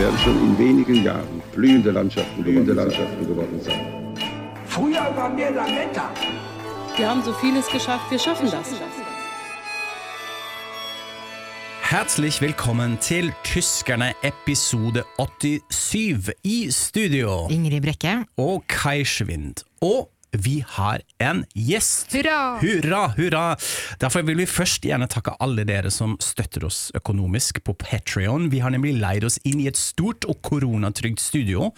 Werden schon in wenigen Jahren blühende Landschaften, blühende Landschaften geworden sein. Früher waren wir Lametta. Wir haben so vieles geschafft, wir schaffen das. Herzlich velkommen til Tyskerne episode 87 i studio. Ingrid Brekke. Og Kai Schwind. Og vi har en gjest. Hurra! Hurra, hurra! Derfor vil vi først gjerne takke alle dere som støtter oss økonomisk på Patreon. Vi har nemlig leid oss inn i et stort og koronatrygt studio.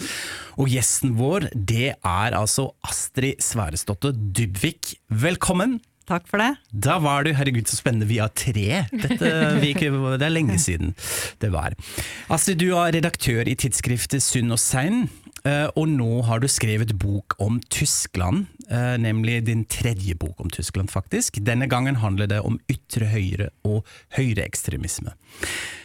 Og gjesten vår, det er altså Astrid Sværesdotter Dybvik. Velkommen! Takk for det. Da var du, herregud så spennende, vi har tre. Dette, vi det er lenge siden det var. Astrid, du er redaktør i tidsskriftet Sunn og Sein, og nå har du skrevet bok om Tyskland, eh, nemlig din tredje bok om Tyskland faktisk. Denne gangen handler det om ytre høyre og høyreekstremisme.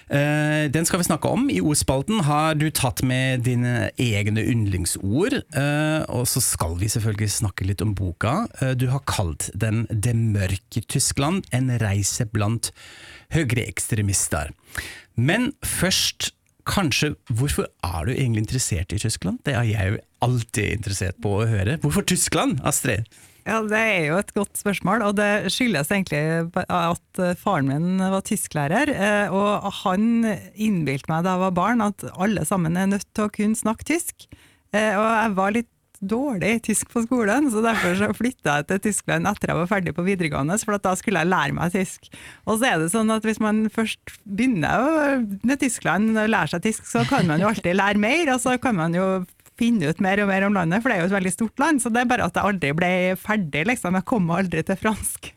Eh, Den skal vi snakke om. I ordspalten har du tatt med dine egne yndlingsord, eh, og så skal vi selvfølgelig snakke litt om boka. Eh, Du har kalt den Det mørke Tyskland, en reise blant høyreekstremister. Men først, kanskje, hvorfor er du egentlig interessert i Tyskland? Det er jeg alltid interessert på å høre. Hvorfor Tyskland, Astrid? Ja, Det er jo et godt spørsmål, og det skyldes egentlig at faren min var tysklærer. eh, Og han innbilte meg da jeg var barn at alle sammen er nødt til å kunne snakke tysk. Eh, Og jeg var litt dårlig i tysk på skolen, så derfor så flytta jeg til Tyskland etter jeg var ferdig på videregående, for da skulle jeg lære meg tysk. Og så er det sånn at hvis man først begynner med Tyskland, og lærer seg tysk, så kan man jo alltid lære mer, og så kan man jo finne ut mer og mer om landet, for det er jo et veldig stort land. Så det er bare at jeg aldri ble ferdig, liksom. Jeg kom aldri til fransk.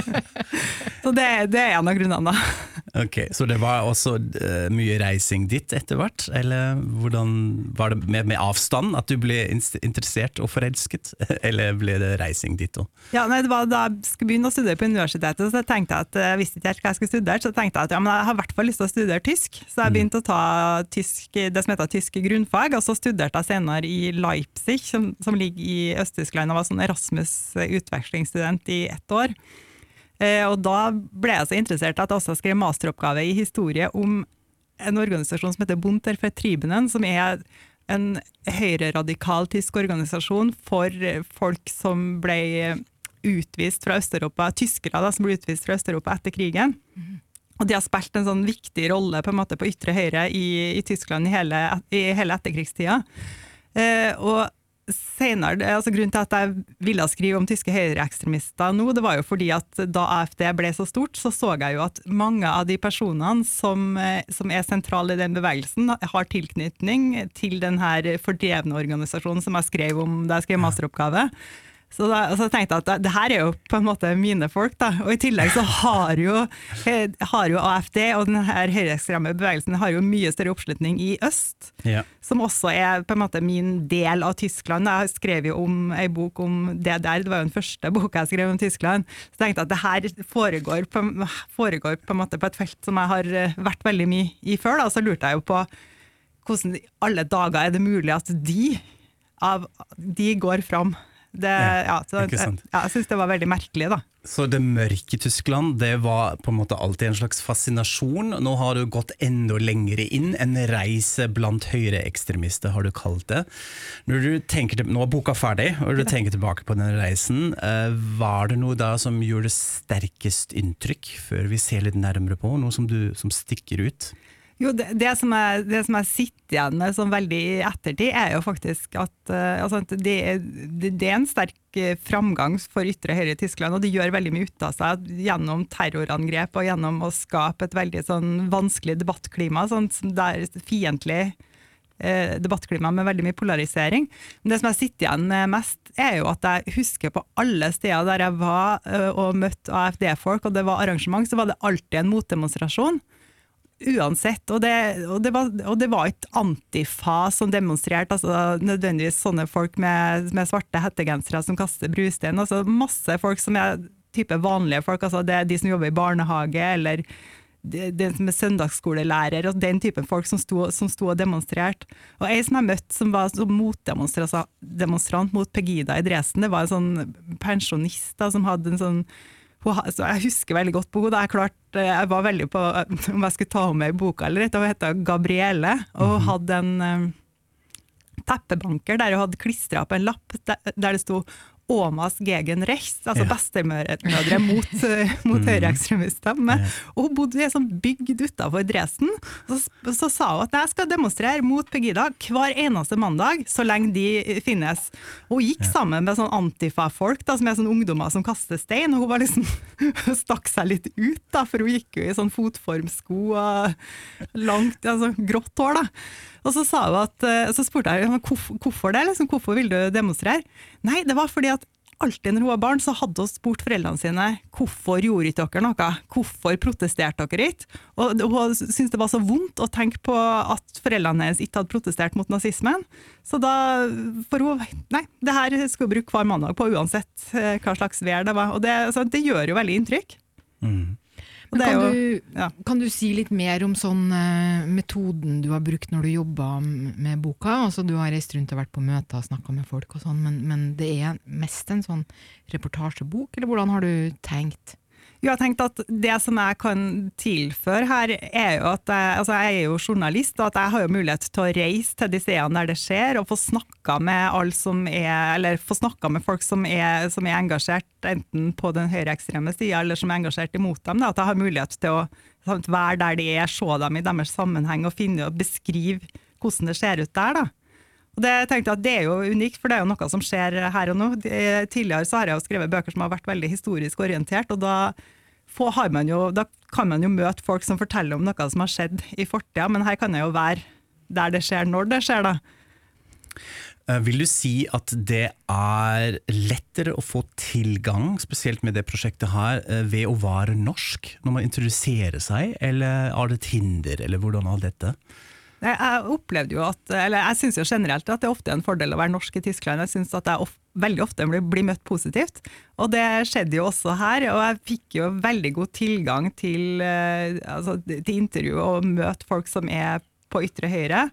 så det, det er en av grunnene, da. Ok, Så det var også uh, mye reising dit etter hvert? Eller hvordan var det med, med avstand at du ble interessert og forelsket? Eller ble det reising dit òg? Ja, nei, det var Da jeg skulle begynne å studere på universitetet, så jeg tenkte at jeg visste ikke helt hva jeg skulle studere, så jeg tenkte at ja, men jeg har i hvert fall lyst til å studere tysk. Så jeg begynte å ta tysk, det som heter tysk grunnfag, og så studerte jeg senere i Leipzig, som, som ligger i Øst-Tyskland, og var sånn Erasmus-utvekslingsstudent i ett år. Eh, og da ble jeg så interessert at jeg også skrev masteroppgave i historie om en organisasjon som heter Bunter for Tribenen, som er en høyreradikal tysk organisasjon for folk som ble utvist fra Øst-Europa, tyskere da, som ble utvist fra Øst-Europa etter krigen. Og de har spilt en sånn viktig rolle på, en måte, på ytre høyre i, i Tyskland i hele, i hele etterkrigstida. Eh, og senere, altså Grunnen til at jeg ville skrive om tyske høyreekstremister nå, det var jo fordi at da AFD ble så stort, så så jeg jo at mange av de personene som, eh, som er sentrale i den bevegelsen, har tilknytning til den her fordrevne organisasjonen som jeg skrev om da jeg skrev masteroppgave. Så da så tenkte jeg at det, her er jo på en måte mine folk, da. Og i tillegg så har jo, eh, har jo AFD og den her høyreekstreme bevegelsen har jo mye større oppslutning i øst Ja. som også er på en måte min del av Tyskland. Jeg skrev jo om ei bok om det der, det var jo den første boka jeg skrev om Tyskland. Så jeg tenkte at det her foregår på, foregår på en måte på et felt som jeg har eh, vært veldig mye i før. Da. Så lurte jeg jo på hvordan alle dager er det mulig at de, av, de går fram. Det, ja, så, ja, jeg syns det var veldig merkelig, da. Så det mørke Tyskland, det var på en måte alltid en slags fascinasjon. Nå har du gått enda lengre inn, en reise blant høyreekstremister, har du kalt det. Når du tenker til, nå er boka ferdig, og du tenker tilbake på den reisen, eh, var det noe da som gjorde sterkest inntrykk, før vi ser litt nærmere på, noe som, du, som stikker ut? Jo, det, det, som jeg, det som jeg sitter igjen med sånn veldig i ettertid, er jo faktisk at uh, altså, det, det, det er en sterk eh, framgang for ytre høyre i Tyskland, og de gjør veldig mye ut av seg gjennom terrorangrep og gjennom å skape et veldig sånn vanskelig debattklima, sånn som det er fiendtlig eh, debattklima med veldig mye polarisering. Men det som jeg sitter igjen med mest, er jo at jeg husker på alle steder der jeg var eh, og møtte AFD-folk, og det var arrangement, så var det alltid en motdemonstrasjon. Uansett. Og det, og, det var, og det var ikke Antifa som demonstrerte, altså nødvendigvis sånne folk med, med svarte hettegensere som kaster brustein. Altså masse folk som er type vanlige folk. altså Det er de som jobber i barnehage, eller de, som er søndagsskolelærer, og den typen folk som sto, som sto og demonstrerte. Og ei som jeg møtte som var motdemonstrant mot Pegida i Dresden, det var en sånn pensjonist da, som hadde en sånn Jeg husker veldig godt på henne. Jeg, klart, jeg var veldig på om jeg skulle ta henne med i boka eller ikke. Hun heter Gabriele, og hun hadde en eh, teppebanker der hun hadde klistra opp en lapp der det sto Åmas gegen rechts, altså Ja. bestemødre mot, mot mm. høyreekstremister. Ja. Og hun bodde i ei sånn bygd utafor Dresden. Så, så sa hun at jeg skal demonstrere mot Pegida hver eneste mandag, så lenge de finnes. Hun gikk sammen med sånn antifa-folk, som er sånn ungdommer som kaster stein. Og hun var liksom stakk seg litt ut, da, for hun gikk jo i sånn fotformsko og langt, altså grått hår. da. Og så, sa hun at, eh, så spurte jeg hvorfor, det, liksom, hvorfor vil du demonstrere? Nei, det var fordi alltid når hun var barn, så hadde hun spurt foreldrene sine hvorfor gjorde ikke dere noe, hvorfor protesterte dere ikke? Og hun syntes det var så vondt å tenke på at foreldrene hennes ikke hadde protestert mot nazismen. Så da, for hun, nei, det her skulle hun bruke hver mandag på uansett eh, hva slags vær det var. Og det, så det gjør jo veldig inntrykk. Det er Kan jo, du, ja. kan du si litt mer om sånn uh, metoden du har brukt når du jobba med boka? Altså Du har reist rundt og vært på møter og snakka med folk, og sånn, men, men det er mest en sånn reportasjebok, eller hvordan har du tenkt? Jo, jeg tenkte at Det som jeg kan tilføre her, er jo at jeg, altså jeg er jo journalist, og at jeg har jo mulighet til å reise til de stedene der det skjer, og få snakka med med folk som er, som er engasjert enten på den høyreekstreme sida, eller som er engasjert imot dem. Da, at jeg har mulighet til å sant, være der de er, se dem i deres sammenheng og finne og beskrive hvordan det ser ut der. da. Og det tenkte jeg at det er jo unikt, for det er jo noe som skjer her og nå. Tidligere så har jeg jo skrevet bøker som har vært veldig historisk orientert, og da, jo, da kan man jo møte folk som forteller om noe som har skjedd i fortida, men her kan jeg jo være der det skjer, når det skjer, da. Eh, Vil du si at det er lettere å få tilgang, spesielt med det prosjektet her, eh, ved å være norsk når man introduserer seg, eller er det et hinder, eller hvordan er dette? Jeg, opplevde jo at, eller jeg syns generelt at det ofte er en fordel å være norsk i Tyskland. Jeg syns at jeg of, veldig ofte blir, blir møtt positivt. Og det skjedde jo også her. Og jeg fikk jo veldig god tilgang til, eh, altså, til intervju og møte folk som er på ytre høyre.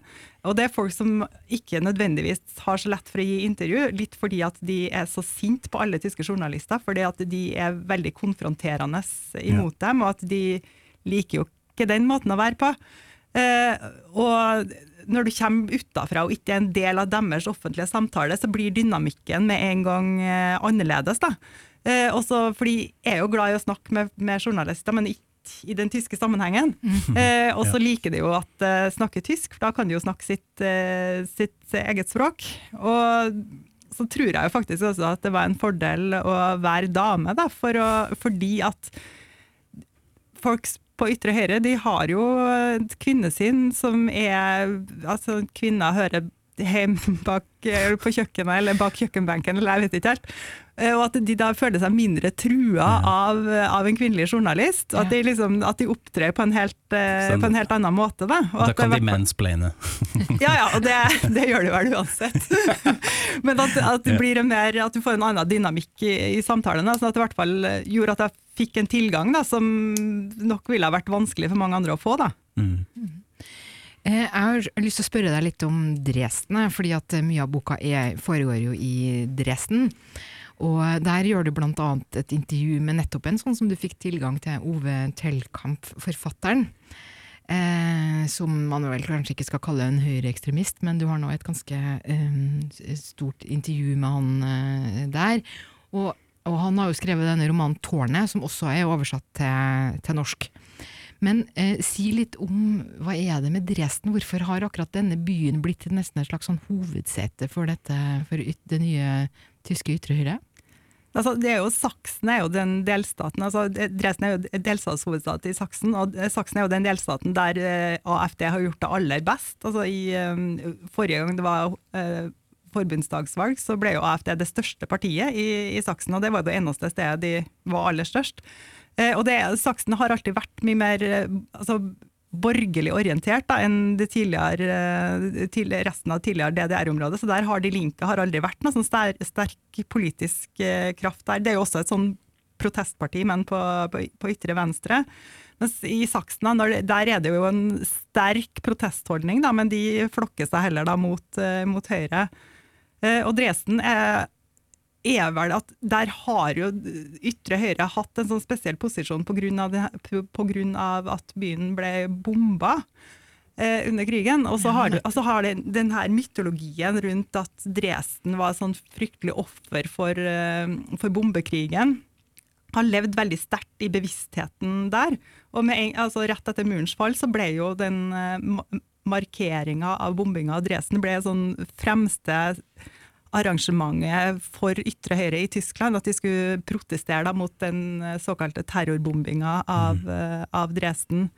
Og det er folk som ikke nødvendigvis har så lett for å gi intervju, litt fordi at de er så sinte på alle tyske journalister, fordi at de er veldig konfronterende imot dem, og at de liker jo ikke den måten å være på. Eh, og når du kommer utafra og ikke er en del av deres offentlige samtale, så blir dynamikken med en gang eh, annerledes. Da. Eh, også fordi jeg er jo glad i å snakke med, med journalister, men ikke i den tyske sammenhengen. Eh, og så liker de jo at de snakker tysk, for da kan de jo snakke sitt, eh, sitt eget språk. Og så tror jeg jo faktisk også at det var en fordel å være dame, da, for å, fordi at folk på ytre høyre de har jo kvinnesyn som er altså Kvinner hører bak, på kjøkkenet eller bak kjøkkenbenken, eller jeg vet ikke helt. Eh, Og at de da føler seg mindre trua av, av en kvinnelig journalist. Og at de, liksom, at de opptrer på en helt, eh, Sånn. på en helt annen måte. Da, og Da at kan det de mansplaine. ja, ja, og det, det gjør de vel uansett. Men at, at, det blir en mer, at du får en annen dynamikk i, i samtalen. da, Sånn at det i hvert fall gjorde at jeg fikk en tilgang da, som nok ville ha vært vanskelig for mange andre å få. da. Eh, Jeg har lyst til å spørre deg litt om Dresden, eh, fordi at mye av boka er, foregår jo i Dresden. Og der gjør du blant annet et intervju med nettopp en sånn som du fikk tilgang til, Ove Tellkamp, forfatteren. Eh, som man vel kanskje ikke skal kalle en høyreekstremist, men du har nå et ganske eh, stort intervju med han eh, der. Og, og han har jo skrevet denne romanen 'Tårnet', som også er oversatt til, til norsk. Men eh, si litt om hva er det med Dresden? Hvorfor har akkurat denne byen blitt nesten et slags sånn hovedsete for, dette, for det nye tyske ytre høyre? Altså, det er jo Saksen er jo den delstaten, altså Dresden er jo delstatshovedstad i Saksen, og Saksen er jo den delstaten der eh, AFD har gjort det aller best. Altså i eh, Forrige gang det var eh, forbundsdagsvalg, så ble jo AFD det største partiet i, i Saksen, og det var det eneste stedet de var aller størst. Eh, og det, Saksen har alltid vært mye mer eh, altså, borgerlig orientert da, enn det tidligere, tidligere, resten av tidligere DDR-området. Så der har De Linke har aldri vært noe sånn sterk, sterk politisk eh, kraft der. Det er jo også et sånn protestparti, men på, på, på ytre venstre. Mens i Saksen der er det jo en sterk protestholdning, da, men de flokker seg heller da mot, mot Høyre. Og Dresden er, er, vel at der har jo ytre Høyre hatt en sånn spesiell posisjon pga. at byen ble bomba. eh, under krigen. Og så har, altså har det, den her mytologien rundt at Dresden var sånn fryktelig offer for, for bombekrigen har levd veldig sterkt i bevisstheten der. Og en, altså rett etter murens fall så ble jo den uh, markeringa av bombinga av Dresden ble sånn fremste arrangementet for ytre høyre i Tyskland. At de skulle protestere da, mot den eh, såkalte terrorbombinga av, mm. uh, av Dresden.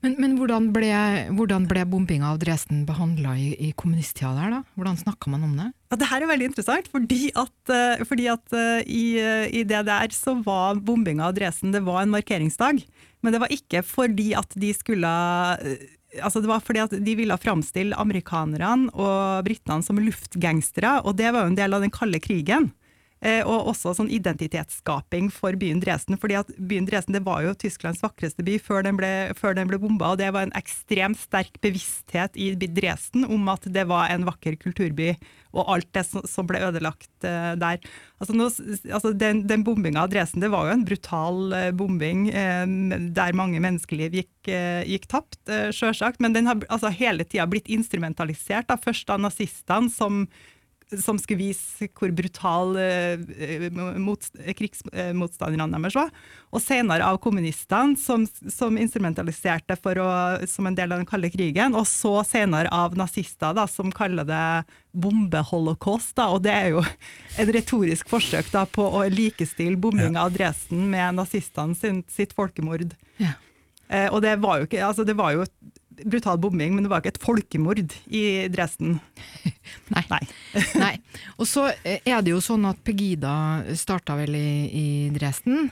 Men, men hvordan, ble, hvordan, ble, bombinga av Dresden behandla i, i kommunisttida der, da? Hvordan snakka man om det? Ja, det her er veldig interessant, fordi at, uh, fordi at i, i DDR så var bombinga av Dresden det var en markeringsdag. Men det var ikke fordi at de skulle Altså det var fordi at De ville framstille amerikanerne og britene som luftgangstere, og det var jo en del av den kalde krigen. Eh, og også sånn identitetsskaping for byen Dresden. fordi at byen Dresden det var jo Tysklands vakreste by før den ble, før den ble bomba. Og det var en ekstremt sterk bevissthet i Dresden om at det var en vakker kulturby. Og alt det som ble ødelagt uh, der. Altså, nå, altså den, den, bombinga av Dresden det var jo en brutal uh, bombing der mange menneskeliv gikk, gikk tapt, sjølsagt. Men den har altså, hele tida blitt instrumentalisert. Da, først av nazistene som som skulle vise hvor brutal uh, mot, krigsmotstanderne deres var. Og senere av kommunistene, som, som instrumentaliserte for å, som en del av den kalde krigen. Og så senere av nazister, da, som kaller det bombeholocaust. Da, og det er jo et retorisk forsøk da, på å likestille bombinga av Dresden med nazistene sitt folkemord. Ja. Uh, og det var jo ikke, altså det var jo brutal bombing, men det var ikke et folkemord i Dresden. Nei. Nei. Nei. Og så eh, er det jo sånn at Pegida starta vel i, i Dresden.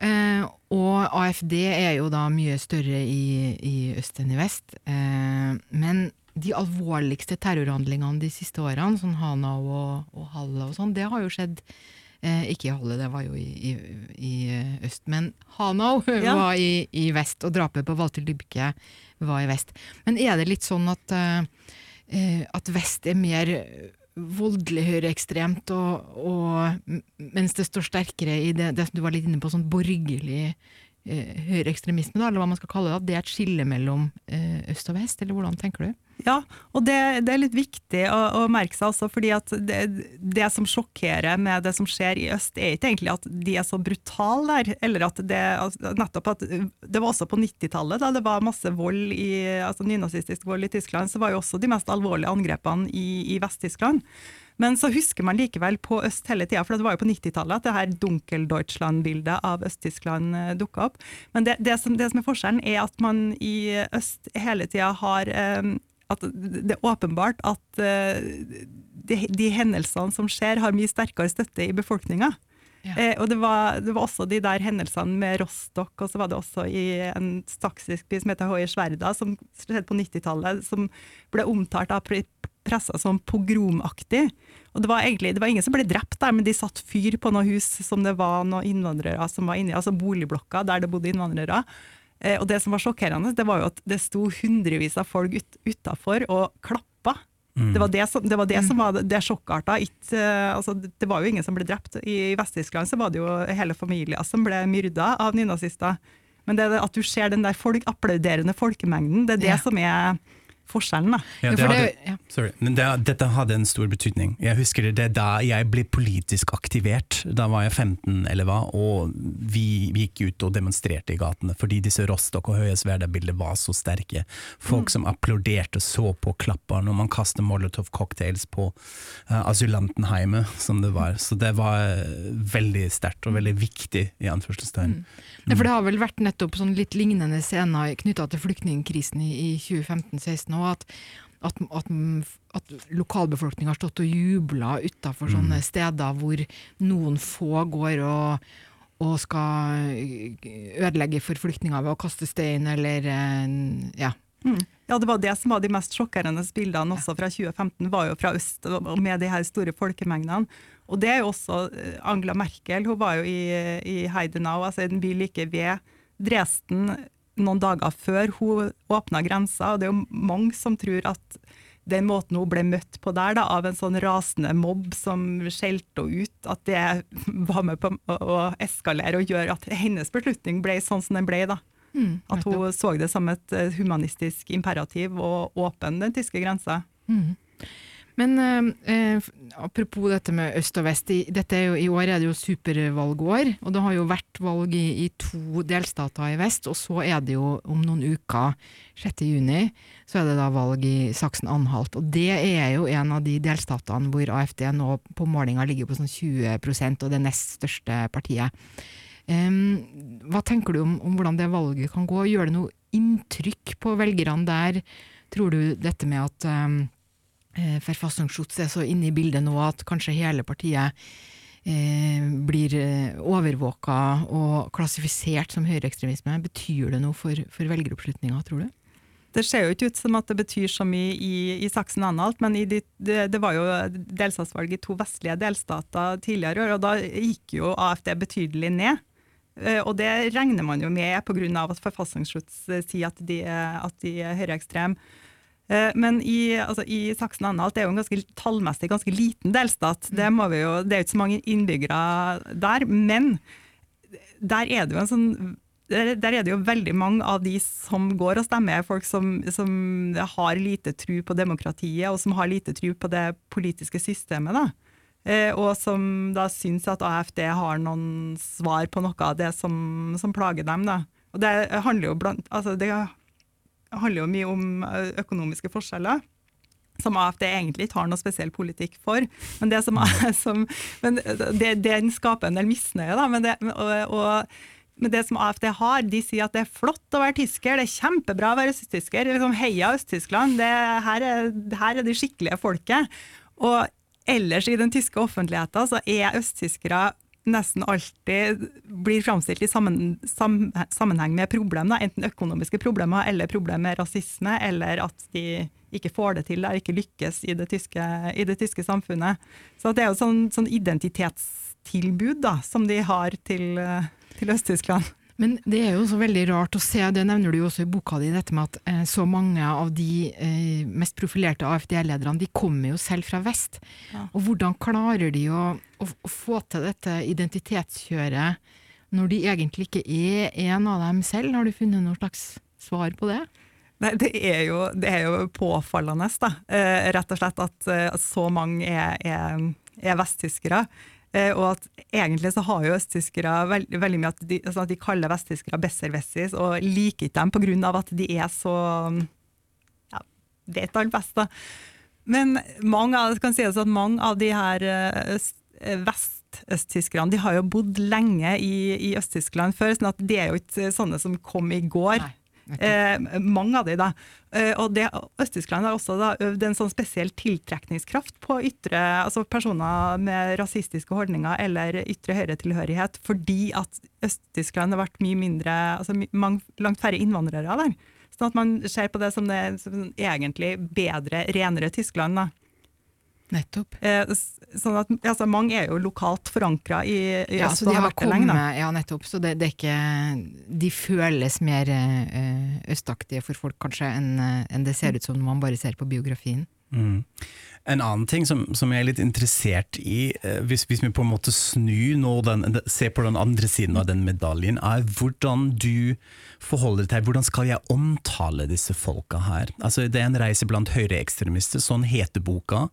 Eh, og AFD er jo da mye større i, i øst enn i vest. Eh, men de alvorligste terrorhandlingene de siste årene, sånn Hanau og, og Halla og sånn, det har jo skjedd ikke i Halle, det var jo i, i, i øst. Men Hanau ja. var i, i, vest, og drapet på Walter Dybke var i vest. Men er det litt sånn at, uh, at vest er mer voldelig høyreekstremt, og, og, mens det står sterkere i det, det du var litt inne på, sånn borgerlig eh, høyreekstremisme, eller hva man skal kalle det, at det er et skille mellom eh, øst og vest, eller hvordan tenker du? Ja, og det, det, er litt viktig å, å, merke seg også, fordi at det, det, som sjokkerer med det som skjer i øst, er ikke egentlig at de er så brutale der, eller at det nettopp at Det var også på 90-tallet, da det var masse vold i, altså nynazistisk vold i Tyskland, så var jo også de mest alvorlige angrepene i, i Vest-Tyskland. Men så husker man likevel på øst hele tida, for det var jo på 90-tallet at det her Dunkel-Deutschland-bildet av Øst-Tyskland eh, dukka opp. Men det, som, det, som, er forskjellen, er at man i øst hele tida har um, at det er åpenbart at uh, de, de, hendelsene som skjer, har mye sterkere støtte i befolkninga. Ja. Eh, og det var, det var, også de der hendelsene med Rostock, og så var det også i en staksisk by som heter Hoier Sverda, som skjedde på 90-tallet, som ble omtalt av pressa som pogromaktig. Og det var egentlig det var ingen som ble drept der, men de satte fyr på noen hus som det var noen innvandrere som var inni, altså boligblokker der det bodde innvandrere. Eh, og det som var sjokkerende, det var jo at det sto hundrevis av folk ut, utafor og klappa. Mm. Det var det som, det var, det som var det sjokkarta. Eh, altså, det var jo ingen som ble drept. I Vest-Tyskland så var det jo hele familier som ble myrda av nynazister. Men det at du ser den der folk, applauderende folkemengden, det er det ja. som er forskjellen. Da. Ja, det hadde, sorry, men det, dette hadde en stor betydning. Jeg husker det, det da jeg ble politisk aktivert. Da var jeg 15 eller hva, og vi gikk ut og demonstrerte i gatene fordi disse Rostock og Høyesverda-bildene var så sterke. Folk mm. som applauderte, så på klappa når man kastet Molotov-cocktails på uh, asylantenheimet, som det var. Så det var uh, veldig sterkt og veldig viktig, i anførselstegn. Mm. Ja, For det har vel vært nettopp sånn litt lignende scener knytta til flyktningkrisen i, i 2015-16 òg. At, at, at, at lokalbefolkninga har stått og jubla utafor mm. sånne steder hvor noen få går og, og skal ødelegge for flyktninger ved å kaste stein eller ja. Mm. Ja, det var det som var de mest sjokkerende bildene også fra 2015, var jo fra øst, med de her store folkemengdene. Og det er jo også eh, Angela Merkel, hun var jo i, i Heidenau, altså en by like ved Dresden, noen dager før hun åpna grensa, og det er jo mange som tror at den måten hun ble møtt på der, da, av en sånn rasende mobb som skjelte henne ut, at det var med på å, eskalere og gjøre at hennes beslutning ble sånn som den ble. da. Mm, At hun så det som et eh, humanistisk imperativ å åpne den tyske grensa. Men eh, eh, apropos dette med øst og vest, i, jo, i år er det jo supervalgår, og det har jo vært valg i, i to delstater i vest, og så er det jo om noen uker, 6. juni, så er det da valg i Saksen-Anhalt. Og det er jo en av de delstatene hvor AFD nå på målinga ligger på sånn 20% og det nest største partiet. Um, hva tenker du om, om hvordan det valget kan gå? Gjør det noe inntrykk på velgerne der? Tror du dette med at um, Verfassungsschutz er så inne i bildet nå at kanskje hele partiet eh, blir eh, overvåka og klassifisert som høyreekstremisme, betyr det noe for, for velgeroppslutninga, tror du? Det ser jo ikke ut som at det betyr så mye i, i Saksen-Anhalt, men de, det, det var jo delstatsvalg i to vestlige delstater tidligere i år, og da gikk jo AFD betydelig ned. Eh, Og det regner man jo med pga. at Verfassungsschutz sier at de, at de er høyreekstreme. Eh, Men i, altså, i Saksen-Anhalt er jo en ganske tallmessig ganske liten delstat. Det, må vi jo, det er jo ikke så mange innbyggere der. Men der er det jo en sånn der, der er det jo veldig mange av de som går og stemmer, folk som, som har lite tro på demokratiet, og som har lite tro på det politiske systemet. da. Eh, og som da syns at AFD har noen svar på noe av det som, som plager dem. Da. Og det handler jo blant, altså det handler jo mye om eh, økonomiske forskjeller. Som AFD egentlig ikke har noe spesiell politikk for. Men det, som, som, men det, den skaper en del misnøye. Da. Men, det, og, og, men det som AFD har, de sier at det er flott å være tysker, det er kjempebra å være østtysker. Liksom, heia Øst-Tyskland, her, er, her er de skikkelige folket. Og ellers i den tyske offentligheten så er østtyskere nesten alltid blir framstilt i sammen, sam, sammenheng med problemer, enten økonomiske problemer eller problemer med rasisme, eller at de ikke får det til, eller ikke lykkes i det tyske, i det tyske samfunnet. Så det er jo sånn, sånn identitetstilbud da, som de har til, eh, til Øst-Tyskland. Men det er jo så veldig rart å se, det nevner du jo også i boka di, dette med at eh, så mange av de eh, mest profilerte AFD-lederne, de kommer jo selv fra vest. Ja. Og hvordan klarer de å, å, å få til dette identitetskjøret når de egentlig ikke er en av dem selv? Har du funnet noe slags svar på det? Nei, det er jo, det er jo påfallende, da. Eh, rett og slett at, eh, så mange er, er, er vesttyskere. Eh, og at egentlig så har jo østtyskere veld, veldig mye at de, altså at de kaller vesttyskere besserwissers, og liker ikke dem pga. at de er så ja, vet alt best, da. Men mange av, kan si at mange av de her eh, øst, eh, vest-østtyskerne de har jo bodd lenge i, i Øst-Tyskland før, sånn at de er jo ikke sånne som kom i går. Nei. Eh, mange av de da. Eh, og det, Øst-Tyskland har også da øvd en sånn spesiell tiltrekningskraft på ytre, altså personer med rasistiske holdninger eller ytre høyretilhørighet, fordi at Øst-Tyskland har vært mye mindre, altså mange, langt færre innvandrere der. Sånn at man ser på det som det som egentlig bedre, renere Tyskland. da. Nettopp. Eh, sånn at altså, Mange er jo lokalt forankra i, i Ja, øst og har vært det lenge. da. kommet, ja nettopp, så det, det er ikke De føles mer eh, østaktige for folk kanskje enn en enn det ser ut som når man bare ser på biografien. Mm. En annen ting som, som jeg er litt interessert i, eh, hvis, hvis vi på en måte snur nå den, de- ser på den andre siden av den medaljen, er hvordan du forholder deg hvordan skal jeg omtale disse folka her. Altså Det er en reise blant høyreekstremister, sånn heter boka,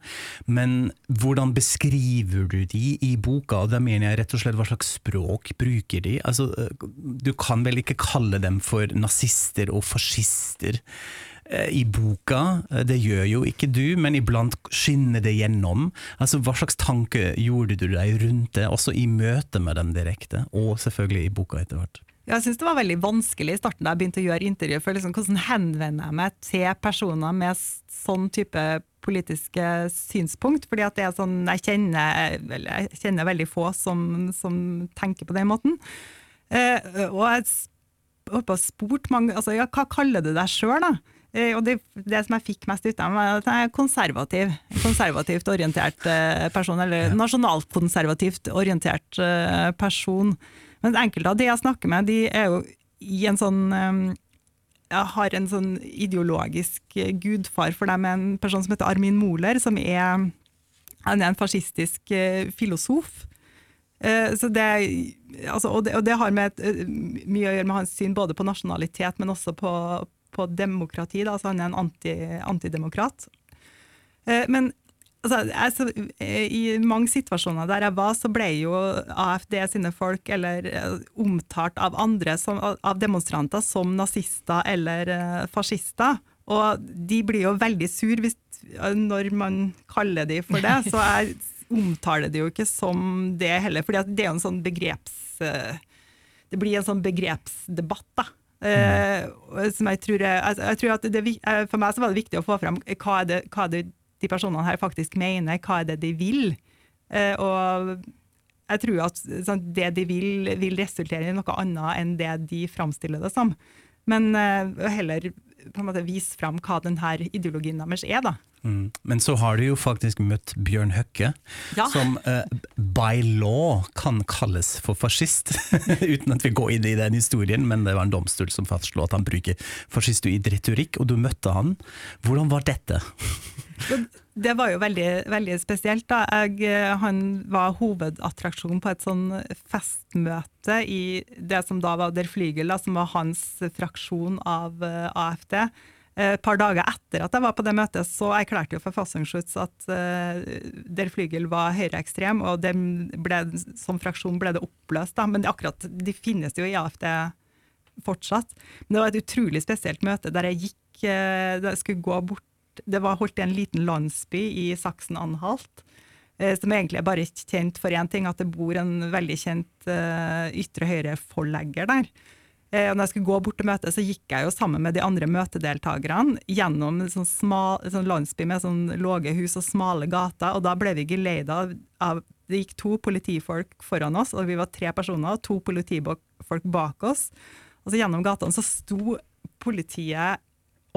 men hvordan beskriver du de i boka? Da mener jeg rett og slett hva slags språk bruker de? Altså eh, Du kan vel ikke kalle dem for nazister og fascister? Eh, i boka. Eh, Det gjør jo ikke du, men iblant skinner det gjennom. Altså, Hva slags tanke gjorde du deg rundt det, også i møte med dem direkte, og selvfølgelig i boka etter hvert? Jeg syns det var veldig vanskelig i starten da jeg begynte å gjøre intervju. for liksom, Hvordan henvender jeg meg til personer med sånn type politiske synspunkt? Fordi at det er sånn, jeg kjenner, jeg kjenner veldig få som, som tenker på den måten. Eh, og jeg holdt på å spurt mange altså, ja, Hva kaller du deg sjøl, da? Eh, og det, det som jeg fikk mest ut av, meg, var at jeg er konservativ. Konservativt orientert eh, person, eller nasjonalkonservativt orientert eh, person. Men enkelte av de jeg snakker med, de er jo i en sånn har en sånn ideologisk gudfar for dem, en person som heter Armin Moler, som er, er en fascistisk filosof. Så det, altså, og, det, og det har med et, mye å gjøre med hans syn både på nasjonalitet, men også på, på demokrati. Da. Altså, han er en anti, antidemokrat. Eh, Men altså, jeg, eh, i mange situasjoner der jeg var, så ble jo AFD sine folk eller eh, omtalt av andre, som, av demonstranter, som nazister eller fascister. Og de blir jo veldig sur hvis, når man kaller de for det. Så jeg omtaler det jo ikke som det heller, for det er jo en sånn begreps... Det blir en sånn begrepsdebatt, da. Eh, som jeg tror, jeg, jeg tror at det, eh, For meg så var det viktig å få fram hva er det, hva er det de personene her faktisk mener, hva er det de vil. Eh, og jeg tror at sånn, det de vil, vil resultere i noe annet enn det de framstiller det som. Men heller på en måte vise fram hva denne ideologien deres er, da. Mm. Men så har du jo faktisk møtt Bjørn Høkke, Ja. som uh, by law kan kalles for fascist. Uten at vi går inn i den historien, men det var en domstol som fastslo at han bruker fascistoid retorikk, og du møtte han. Hvordan var dette? Det var jo veldig, veldig spesielt. da. Jeg, eh, han var hovedattraksjon på et sånn festmøte i det som da var Der Flygel, da, som var hans fraksjon av uh, AFD. Eh, Et par dager etter at jeg var på det møtet, så erklærte jo Verfassungsschutz at uh, Der Flygel var høyreekstrem, og ble, som fraksjon ble det oppløst. Da. Men akkurat, de finnes jo i AFD fortsatt. Men det var et utrolig spesielt møte der jeg gikk uh, skulle gå bort Det var holdt i en liten landsby i Saksen-Anhalt. eh, Som egentlig er bare kjent for én ting, at det bor en veldig kjent eh, ytre høyre-forlegger der. Eh, og når jeg skulle gå bort til møtet, så gikk jeg jo sammen med de andre møtedeltakerne gjennom en sånn, smal, en sånn landsby med sånn lave hus og smale gater, og da ble vi geleida av, Det gikk to politifolk foran oss, og vi var tre personer, og to politifolk bak oss. Og så gjennom gatene så sto politiet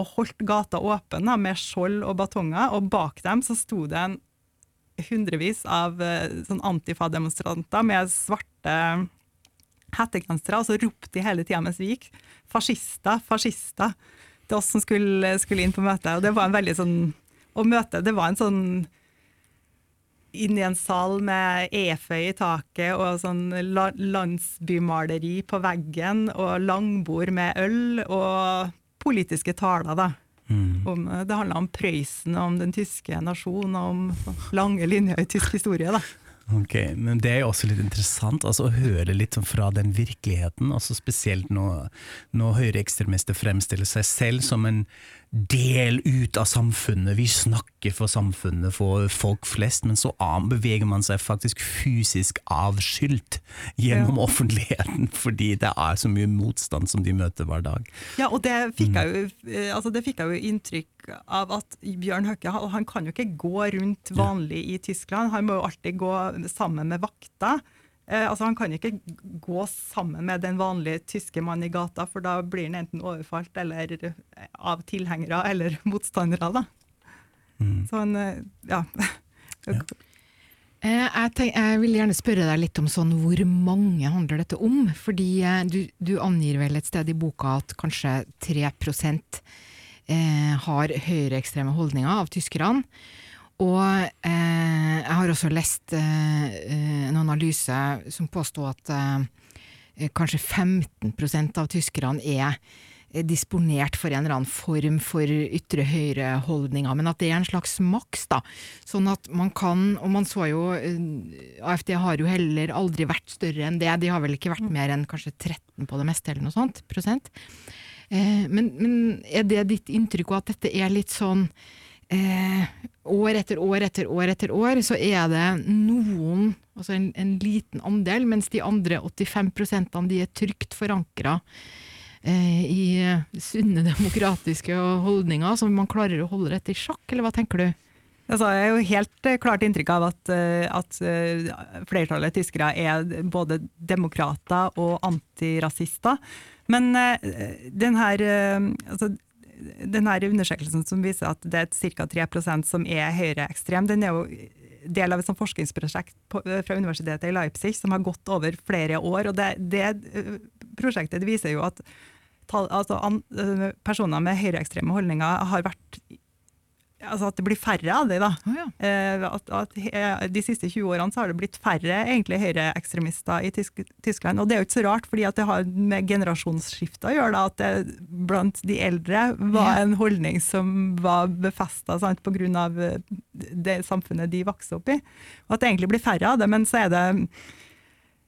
og holdt gata åpen da, med skjold og batonger, og bak dem så sto det en hundrevis av eh, sånn antifa-demonstranter med svarte hettegensere, og så ropte de hele tida mens vi gikk 'fascister, fascister' til oss som skulle, skulle inn på møtet. Og det var en veldig sånn Å møte, det var en sånn inn i en sal med eføy i taket og sånn landsbymaleri på veggen og langbord med øl og politiske taler, da. Om, det handla om Prøysen om den tyske nasjonen om lange linjer i tysk historie. da. Ok, men Det er jo også litt interessant altså, å høre litt sånn fra den virkeligheten, altså spesielt når, når høyreekstremister fremstiller seg selv som en del ut av samfunnet. Vi snakker for samfunnet, for folk flest, men så beveger man seg faktisk fysisk avskylt gjennom offentligheten, fordi det er så mye motstand som de møter hver dag. Ja, og det fikk, jeg jo, eh, altså det fikk jeg jo inntrykk av at Bjørn Høkke han kan jo ikke gå rundt vanlig i Tyskland. Han må jo alltid gå sammen med vakter. Eh, altså Han kan ikke gå sammen med den vanlige tyske mannen i gata, for da blir han enten overfalt eller eh, av tilhengere eller motstandere. da. Så han, ja. ja. Eh, Jeg, tenk, jeg vil gjerne spørre deg litt om sånn, hvor mange handler dette om? Fordi eh, du, du angir vel et sted i boka at kanskje 3 eh, har høyreekstreme holdninger av tyskerne. Og eh, jeg har også lest eh, eh, en analyse som påsto at eh, kanskje 15% av tyskerne er eh, disponert for en eller annen form for ytre høyre-holdninger, men at det er en slags maks, da. Sånn at man kan, og man så jo eh, AFD har jo heller aldri vært større enn det, de har vel ikke vært mer enn kanskje 13 på det meste, eller noe sånt, prosent. Eh, men, men er det ditt inntrykk òg, at dette er litt sånn eh, år etter år etter år etter år, så er det noen, altså en, en liten andel, mens de andre 85% de er trygt forankra eh, i sunne demokratiske holdninger, som man klarer å holde dette i sjakk, eller hva tenker du? Altså, jeg har jo helt eh, klart inntrykk av at, eh, at eh, flertallet tyskere er både demokrater og antirasister. Men den her, altså, den her undersøkelsen som viser at det er ca. 3 som er høyreekstrem, den er jo del av et forskningsprosjekt fra universitetet i Leipzig som har gått over flere år. og Det, det prosjektet viser jo at altså, personer med høyreekstreme holdninger har vært altså at det blir færre av det. da. Oh, ja. eh, at, at, De siste 20 årene så har det blitt færre egentlig høyreekstremister i Tysk Tyskland. Og det er jo ikke så rart, fordi at det har med generasjonsskifte å gjøre. da, At det blant de eldre var ja. en holdning som var befesta pga. det samfunnet de vokste opp i. Og at det egentlig blir færre av det. Men så er det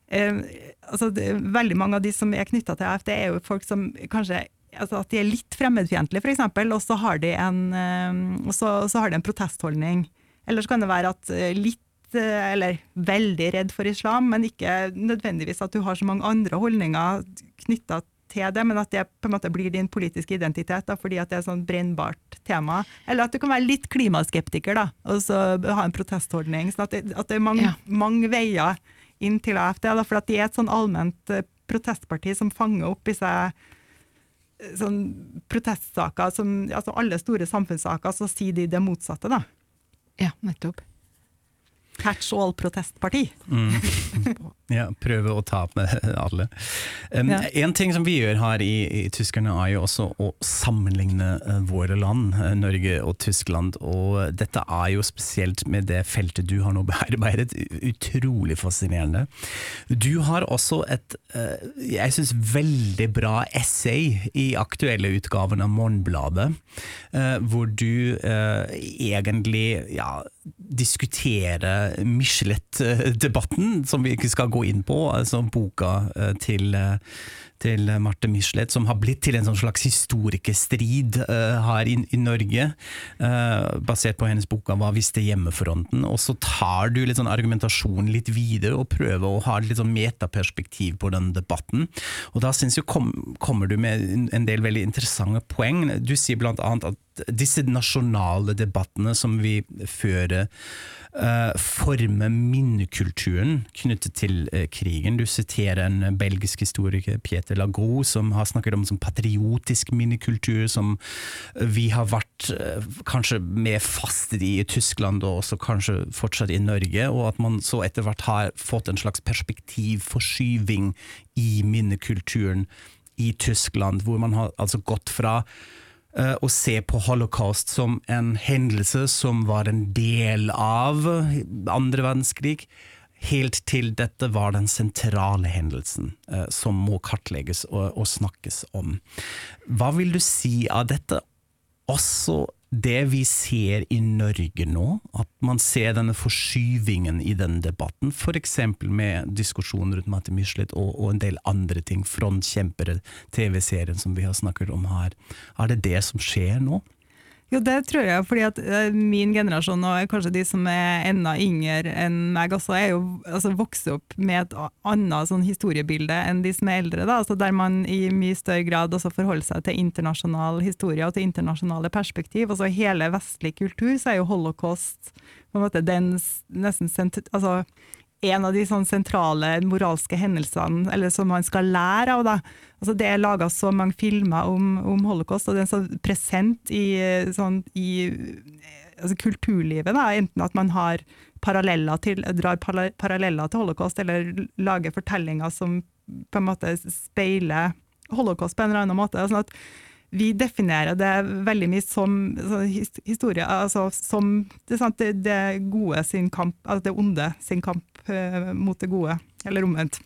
eh, altså det, Veldig mange av de som er knytta til AFD, er jo folk som kanskje altså at de er litt fremmedfiendtlige, f.eks., og så har, de en, eh, så, så har de en protestholdning. Eller så kan det være at eh, litt eh, eller veldig redd for islam, men ikke nødvendigvis at du har så mange andre holdninger knytta til det, men at det på en måte blir din politiske identitet da, fordi at det er et sånn brennbart tema. Eller at du kan være litt klimaskeptiker da, og så ha en protestholdning. sånn at det, at det er mange, ja. mange, veier inn til AFD, da, for at de er et sånn allment protestparti som fanger opp i seg sånn protestsaker, som, altså alle store samfunnssaker, så sier de det motsatte, da. Ja, nettopp. Catch all-protestparti. Mm. Ja, prøve å ta opp med alle. Um, ja. En ting som vi gjør her i, i, Tyskerne, er jo også å sammenligne uh, våre land, uh, Norge og Tyskland. Og dette er jo spesielt med det feltet du har nå bearbeidet, utrolig fascinerende. Du har også et, uh, jeg syns, veldig bra essay i aktuelle utgaven av Morgenbladet, hvor du egentlig ja, diskuterer Michelet-debatten, som vi ikke skal gå inn på, altså boka eh, til eh, til Marte Michelet, som har blitt til en sånn slags historikerstrid uh, her i, i Norge, uh, basert på hennes boka 'Hva visste hjemmefronten'. Og så tar du litt sånn argumentasjonen litt videre, og prøver å ha litt sånn metaperspektiv på den debatten. Og da syns jeg kom, kommer du med en del veldig interessante poeng. Du sier annet at disse nasjonale debattene som vi fører, forme minnekulturen knyttet til uh, krigen. Du siterer en belgisk historiker, Pieter Lagro, som har snakket om som patriotisk minnekultur, som vi har vært uh, kanskje mer fast i i Tyskland, og også kanskje fortsatt i Norge, og at man så etter hvert har fått en slags perspektivforskyving i minnekulturen i Tyskland, hvor man har altså gått fra Eh, å se på holocaust som en hendelse som var en del av andre verdenskrig, helt til dette var den sentrale hendelsen eh, som må kartlegges og, og snakkes om. Hva vil du si av dette? Også det vi ser i Norge nå, at man ser denne forskyvingen i den debatten, f.eks. med diskusjoner rundt Matti Michelet og, og, en del andre ting, frontkjempere, TV-serien som vi har snakket om her. Er det det som skjer nå? Jo, det tror jeg, fordi at eh, min generasjon, og kanskje de som er enda yngre enn meg også, er jo altså, vokst opp med et annet sånn historiebilde enn de som er eldre. Da, altså, der man i mye større grad også forholder seg til internasjonal historie og til internasjonale perspektiv. Altså hele vestlig kultur så er jo holocaust på en måte den nesten altså, en av de sånn sentrale moralske hendelsene eller som man skal lære av. Da. Altså det er laga så mange filmer om, om, holocaust, og det er så present i, sånn, i altså kulturlivet. Da. Enten at man paralleller til, drar paralleller til holocaust, eller lager fortellinger som på en måte speiler holocaust på en eller annen måte. Sånn at vi definerer det veldig mye som historie, altså som det, det, gode sin kamp, altså det onde sin kamp mot det gode, eller omvendt.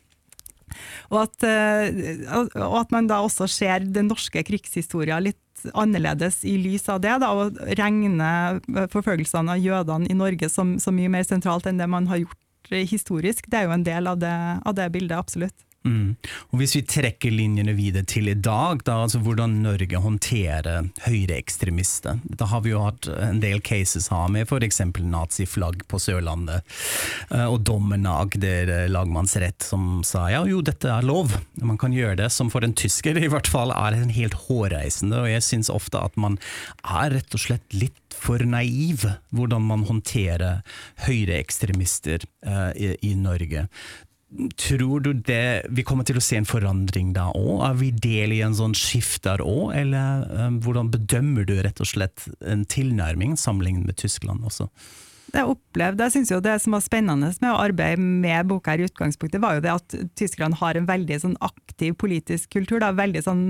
Og at, uh, og at, man da også ser den norske krigshistorien litt annerledes i lys av det, da, og regner forfølgelsene av jødene i Norge som, som, mye mer sentralt enn det man har gjort historisk. Det er jo en del av det, av det bildet, absolutt. Mm. Og Hvis vi trekker linjene videre til i dag, da, altså hvordan Norge håndterer høyreekstremister. Da har vi jo hatt en del cases her med f.eks. naziflagg på Sørlandet, eh, og dommen av Agder lagmannsrett som sa ja jo, dette er lov, man kan gjøre det, som for en tysker i hvert fall er en helt hårreisende. Og jeg syns ofte at man er rett og slett litt for naiv hvordan man håndterer høyreekstremister uh, i, i Norge. Tror du det, vi kommer til å se en forandring da òg? Er vi del i en sånn skift der òg, eller um, hvordan bedømmer du rett og slett en tilnærming sammenlignet med Tyskland også? Jeg opplevde, jeg synes jo Det som var spennende med å arbeide med boka her i utgangspunktet, var jo det at tyskerne har en veldig sånn aktiv politisk kultur. Da, veldig sånn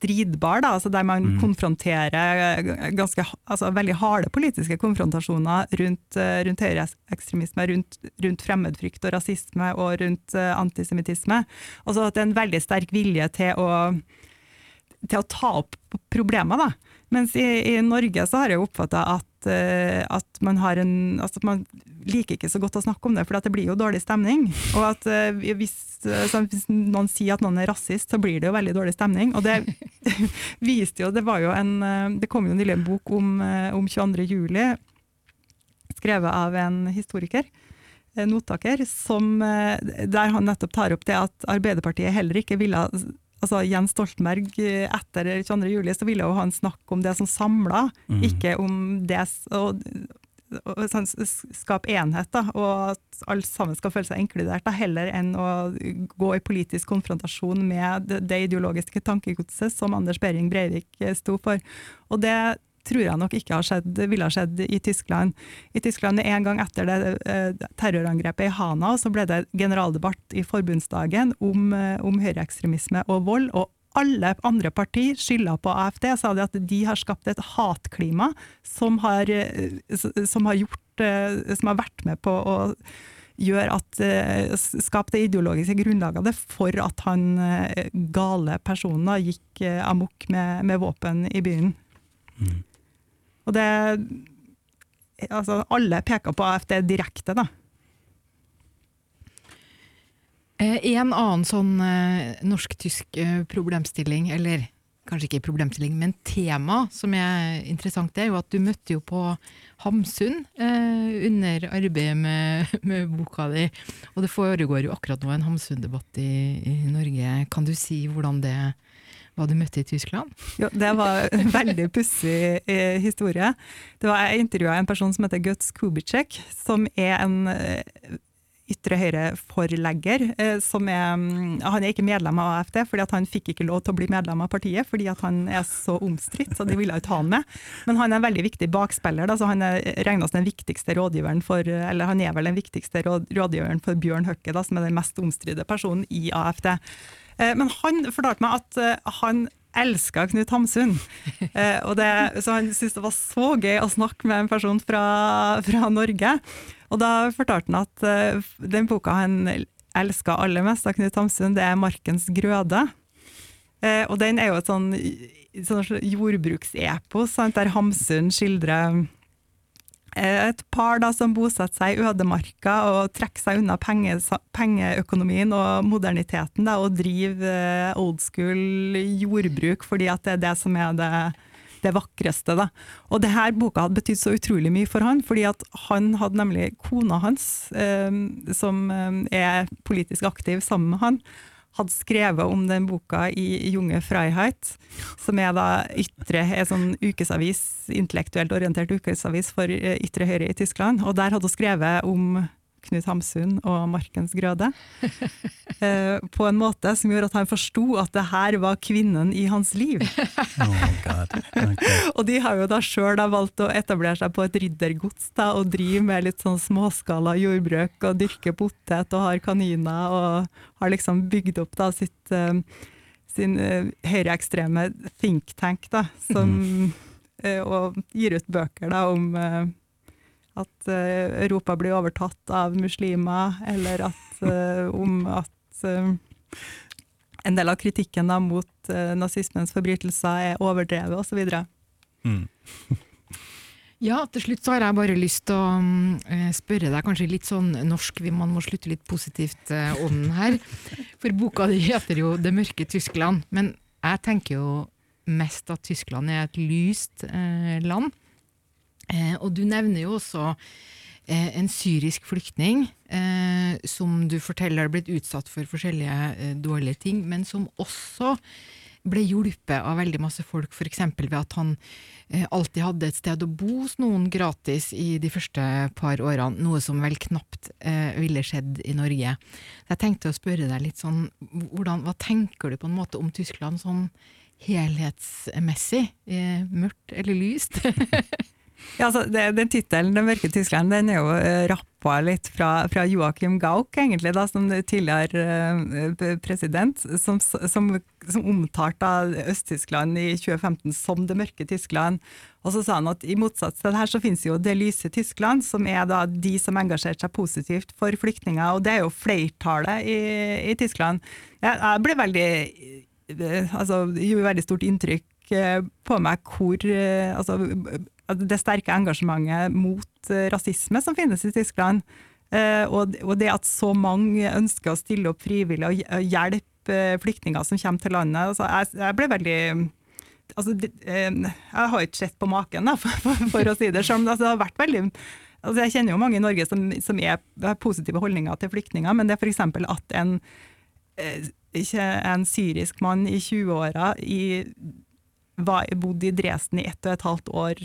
stridbar, da, altså der man mm. konfronterer ganske, altså veldig harde politiske konfrontasjoner rundt, eh, rundt høyreekstremisme, rundt, rundt, fremmedfrykt og rasisme og rundt uh, antisemittisme. så at det er en veldig sterk vilje til å, til å ta opp problemer. da. Mens i, i Norge så har jeg oppfatta at at, man har en altså Man liker ikke så godt å snakke om det, for det blir jo dårlig stemning. Og at eh, hvis, hvis, noen sier at noen er rasist, så blir det jo veldig dårlig stemning. Og det viste jo Det var jo en eh, Det kom jo nylig en bok om, om 22. juli, skrevet av en historiker notaker, som, der han nettopp tar opp det at Arbeiderpartiet heller ikke ville altså Jens Stoltenberg etter 22. juli så ville jo han snakke om det som samla, mm. ikke om det og, sånn, skape enhet, da, og at alle sammen skal føle seg inkludert, da, heller enn å gå i politisk konfrontasjon med det, det ideologiske tankegodset som Anders Behring Breivik sto for. Og det tror jeg nok ikke skjedd, ville ha skjedd i Tyskland. I Tyskland En gang etter det eh, terrorangrepet i Hana så ble det generaldebatt i forbundsdagen om, eh, om høyreekstremisme og vold. og alle andre partier skylda på AFD, sa de at de har skapt et hatklima som har, eh, som har, gjort, som har vært med på å gjøre at skape det ideologiske grunnlaget for at han gale personen gikk amok med, med våpen i byen. Mm. Og det Altså, alle peker på AFD direkte, da. Eh, en annen sånn eh, norsk-tysk eh, problemstilling, eller kanskje ikke problemstilling, men tema som er interessant, er jo at du møtte jo på Hamsun eh, under arbeidet med, med, boka di. Og det foregår jo akkurat nå en Hamsun-debatt i, i, Norge. Kan du si hvordan det hva du møtte i Tyskland? Jo, det var en veldig pussig eh, historie. Det var, jeg intervjua en person som heter Guts Kubicek, som er en eh, ytre høyre-forlegger. Eh, mm, han er ikke medlem av AFD, fordi han fikk ikke lov til å bli medlem av partiet fordi han er så omstridt, så de ville ikke ha han med. Men han er en veldig viktig bakspiller. Da, så Han er som den viktigste rådgiveren for eller han er vel den viktigste rådgiveren for Bjørn Høkke, da, som er den mest omstridte personen i AFD. Eh, men han fortalte meg at eh, han elska Knut Hamsun. Eh, og det, så han syntes det var så gøy å snakke med en person fra, fra Norge. Og da fortalte han at den boka han elska aller mest av Knut Hamsun, det er 'Markens grøde'. Og den er jo et sånn, sånn jordbruksepos, der Hamsun skildrer et par da, som bosetter seg i ødemarka og trekker seg unna penge, pengeøkonomien og moderniteten da, og driver eh, old school jordbruk fordi at det er det som er det, det vakreste. Da. Og det her boka hadde betydd så utrolig mye for han, fordi at han hadde nemlig kona hans, eh, som eh, er politisk aktiv sammen med han, hadde skrevet om den boka i Junge Freiheit, som er da ytre, er sånn ukesavis, intellektuelt orientert ukesavis for eh, ytre høyre i Tyskland. Og der hadde hun skrevet om Knut Hamsun og Markens Grøde. Eh, på en måte som gjorde at han forsto at det her var kvinnen i hans liv. Oh okay. og de har jo da sjøl valgt å etablere seg på et riddergods da, og drive med litt sånn småskala jordbruk og dyrke potet og har kaniner og har liksom bygd opp da sitt, uh, sin uh, høyreekstreme think tank, da, som, uh, og gir ut bøker da om at uh, Europa blir overtatt av muslimer, eller at, uh, om at uh, en del av kritikken da, mot nazismens forbrytelser er overdrevet, osv. Mm. Ja, til slutt så har jeg bare lyst til å mm, spørre deg kanskje litt sånn norsk, man må slutte litt positivt ånden her. For boka di heter jo 'Det mørke Tyskland', men jeg tenker jo mest at Tyskland er et lyst land. Eh, og du nevner jo også eh, en syrisk flyktning eh, som du forteller har blitt utsatt for forskjellige eh, dårlige ting, men som også ble hjulpet av veldig masse folk, f.eks. ved at han eh, alltid hadde et sted å bo hos noen gratis i de første par årene, noe som vel knapt eh, ville skjedd i Norge. Så jeg tenkte å spørre deg litt sånn, hvordan, hva tenker du på en måte om Tyskland sånn helhetsmessig? Mørkt eller lyst? Ja, altså, det, den tittelen, 'Den mørke Tyskland', den er jo uh, rappa litt fra, fra Joachim Gauck, egentlig, da, som tidligere uh, president, som, som, som omtalte Øst-Tyskland i 2015 som 'det mørke Tyskland'. Og så sa han at i motsats til det her, så finnes jo 'det lyse Tyskland', som er da de som engasjerte seg positivt for flyktninger, og det er jo flertallet i, i Tyskland. Jeg, jeg ble veldig eh, altså, gjorde veldig stort inntrykk eh, på meg hvor eh, altså, det sterke engasjementet mot eh, rasisme som finnes i Tyskland. Eh, Og det at så mange ønsker å stille opp frivillig og hjelpe eh, flyktninger som kommer til landet. Altså, jeg, ble veldig altså, Jeg har ikke sett på maken, da, for, å si det sånn. Altså, det har vært veldig altså, Jeg kjenner jo mange i Norge som, som er, har positive holdninger til flyktninger, men det er f.eks. at en, en syrisk mann i 20-åra bodde i Dresden i ett og et halvt år,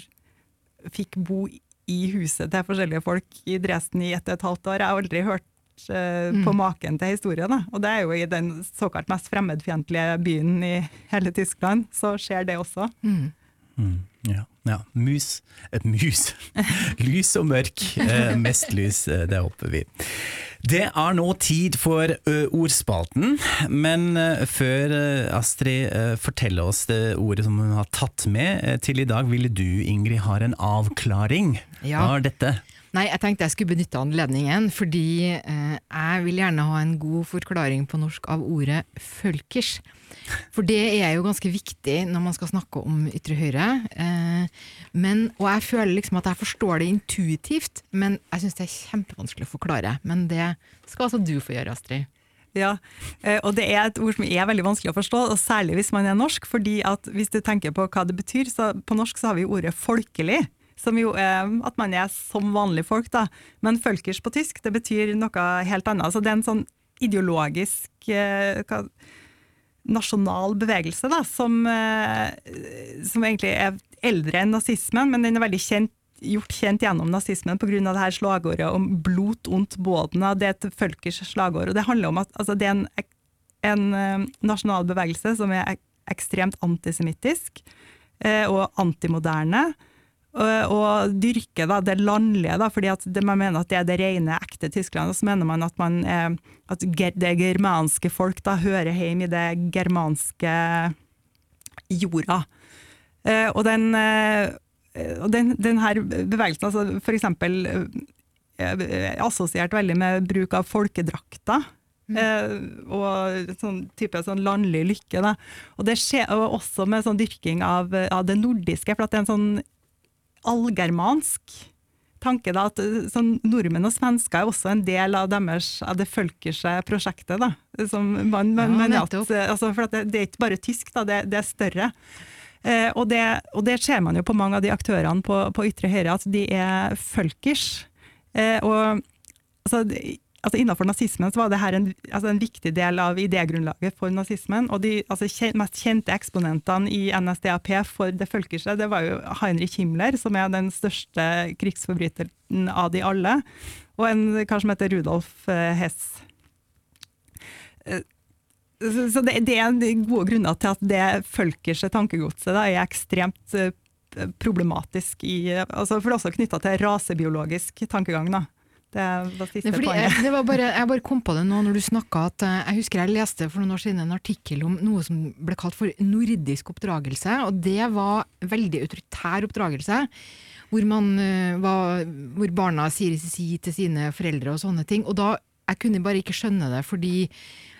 fikk bo i huset til forskjellige folk i Dresden i ett og et halvt år. Jeg har aldri hørt eh, på maken til historie. Da. Og det er jo i den såkalt mest fremmedfiendtlige byen i hele Tyskland, så skjer det også. Mm. Mm, ja, ja. Mus. Et mus. Lys og mørk. Eh, mest lys, eh, det håper vi. Det er nå tid for ordspalten, men før Astrid forteller oss det ordet som hun har tatt med til i dag, ville du, Ingrid, ha en avklaring? Ja. Er dette? Nei, jeg tenkte jeg skulle benytte anledningen, fordi eh, jeg vil gjerne ha en god forklaring på norsk av ordet følkers. For det er jo ganske viktig når man skal snakke om ytre høyre. Eh, men, og jeg føler liksom at jeg forstår det intuitivt, men jeg syns det er kjempevanskelig å forklare. Men det skal altså du få gjøre, Astrid. Ja, eh, og det er et ord som er veldig vanskelig å forstå, og særlig hvis man er norsk. fordi at hvis du tenker på hva det betyr, så på norsk så har vi ordet folkelig. Som jo er at man er som vanlige folk, da. Men folkers på tysk, det betyr noe helt annet. Så det er en sånn ideologisk eh, hva, nasjonal bevegelse, da, som, eh, som egentlig er eldre enn nazismen, men den er veldig kjent gjort kjent gjennom nazismen pga. slagordet om 'blot ondt bådene'. Det er et folkers slagord. og Det handler om at altså, det er en, en eh, nasjonal bevegelse som er ekstremt antisemittisk eh, og antimoderne. Og, dyrker da, det landlige, da, fordi at det, man mener at det er det rene, ekte Tyskland. Og så mener man at, man, eh, at det germanske folk da hører hjemme i det germanske jorda. Eh, og den, den, den her bevegelsen, altså eksempel eh, assosiert veldig med bruk av folkedrakter. Mm. og sånn type sånn landlig lykke. Da. Og det skjer og også med sånn dyrking av, av det nordiske, for at det er en sånn allgermansk tanke. Da, at eh, sånn, Nordmenn og svensker er også en del av, deres, av det følkerske prosjektet. Da, man, man, Ja, at, eh, altså, for det, det er ikke bare tysk, da, det, det er større. Eh, og, det, og det ser man jo på mange av de aktørene på, på ytre høyre, at de er følkers. Eh, og altså, altså Innenfor nazismen så var det her en, altså en viktig del av idégrunnlaget for nazismen. Og de altså, mest kjente eksponentene i NSDAP for det følkerske, det var jo Heinrich Himmler, som er den største krigsforbryteren av de alle, og en kar som heter Rudolf eh, Hess. Eh, Så det, det er gode grunner til at det følkerske tankegodset da, er ekstremt eh, problematisk, i, altså for det er også knytta til rasebiologisk tankegang. Da. Det var siste Nei, poenget. jeg, det var bare, jeg bare kom på det nå når du snakka at eh, Jeg husker jeg leste for noen år siden en artikkel om noe som ble kalt for nordisk oppdragelse. Og det var veldig autoritær oppdragelse. Hvor, man, eh, var, hvor barna sier si til sine foreldre og sånne ting. Og da jeg kunne bare ikke skjønne det, fordi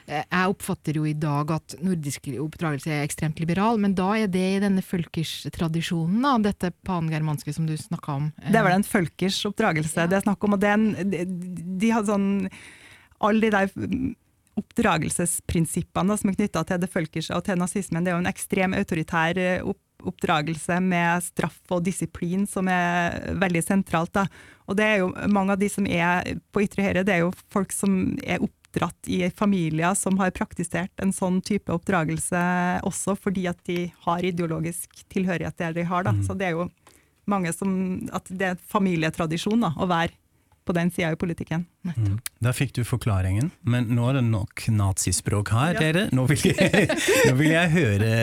jeg oppfatter jo i dag at nordisk oppdragelse er ekstremt liberal, men da er det i denne følkers-tradisjonen, da, dette pangermanske som du snakka om. Det er vel en følkers oppdragelse det er snakk om. og det er en, de, de har sånn Alle de der oppdragelsesprinsippene som er knytta til det følkerske og til nazismen, det er jo en ekstrem autoritær eh, opp, oppdragelse med straff og disiplin som er veldig sentralt. Da. Og det er jo mange av de som er på ytre høyre, det er jo folk som er oppdratt i familier som har praktisert en sånn type oppdragelse også fordi at de har ideologisk tilhørighet der de har. Da. Så det er jo mange som At det er familietradisjon da, å være på den sida i politikken. Mm. Der fikk du forklaringen, men nå er det nok nazispråk her, dere. Nå vil, jeg, nå vil jeg høre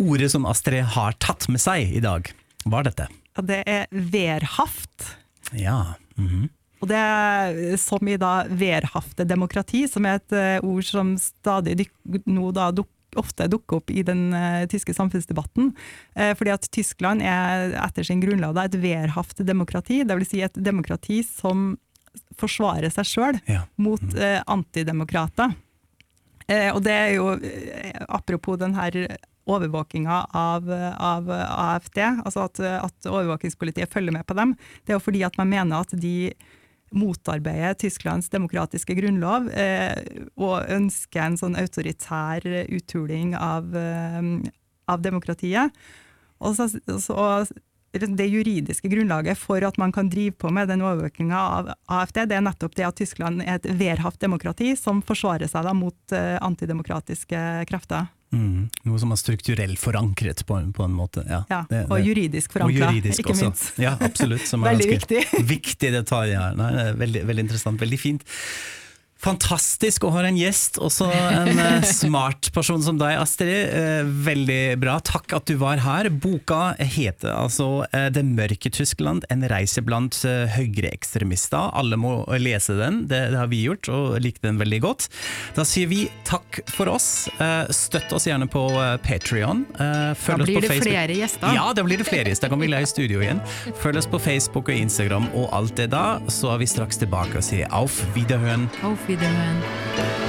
ordet som Astrid har tatt med seg i dag. Hva er dette? Det er verhaft. Ja. mhm. Og det er som i da værhafte demokrati, som er et eh, ord som stadig nå da dukker ofte dukker opp i den uh, tyske samfunnsdebatten. Uh, fordi at Tyskland er etter sin grunnlov et værhaft demokrati, dvs. Si et demokrati som forsvarer seg sjøl Ja. mot uh, antidemokrater. Og det er jo, apropos den her overvåkinga av, av AFD, altså at, at overvåkingspolitiet følger med på dem, det er jo fordi at man mener at de motarbeider Tysklands demokratiske grunnlov eh, og ønske en sånn autoritær uthuling av, eh, av demokratiet. Og så, så, det juridiske grunnlaget for at man kan drive på med den overvåkinga av AFD, det er nettopp det at Tyskland er et værhaft demokrati som forsvarer seg da mot eh, antidemokratiske krefter. Mm. Noe som er strukturelt forankret på, en- på en måte. Ja, Ja, det- og det- juridisk forankra, ikke også. minst. Ja, absolutt. Som Veldig viktig. Viktig detalj her. Nei, veldig, veldig interessant, veldig fint. Fantastisk å ha en gjest, også en eh, smart person som deg, Astrid. Eh, veldig bra. Takk at du var her. Boka heter altså eh, 'Det mørke Tyskland en reise blant høyreekstremister'. Alle må lese den, det, det har vi gjort, og likte den veldig godt. Da sier vi takk for oss. Støtt oss gjerne på Patrion. Følg Da blir det flere gjester. Ja, da blir det flere gjester. Da kan vi la i studio igjen. Følg oss på Facebook og Instagram og alt det da. Så er vi straks tilbake og sier auf Wiederhøen. Auf Wiederhören.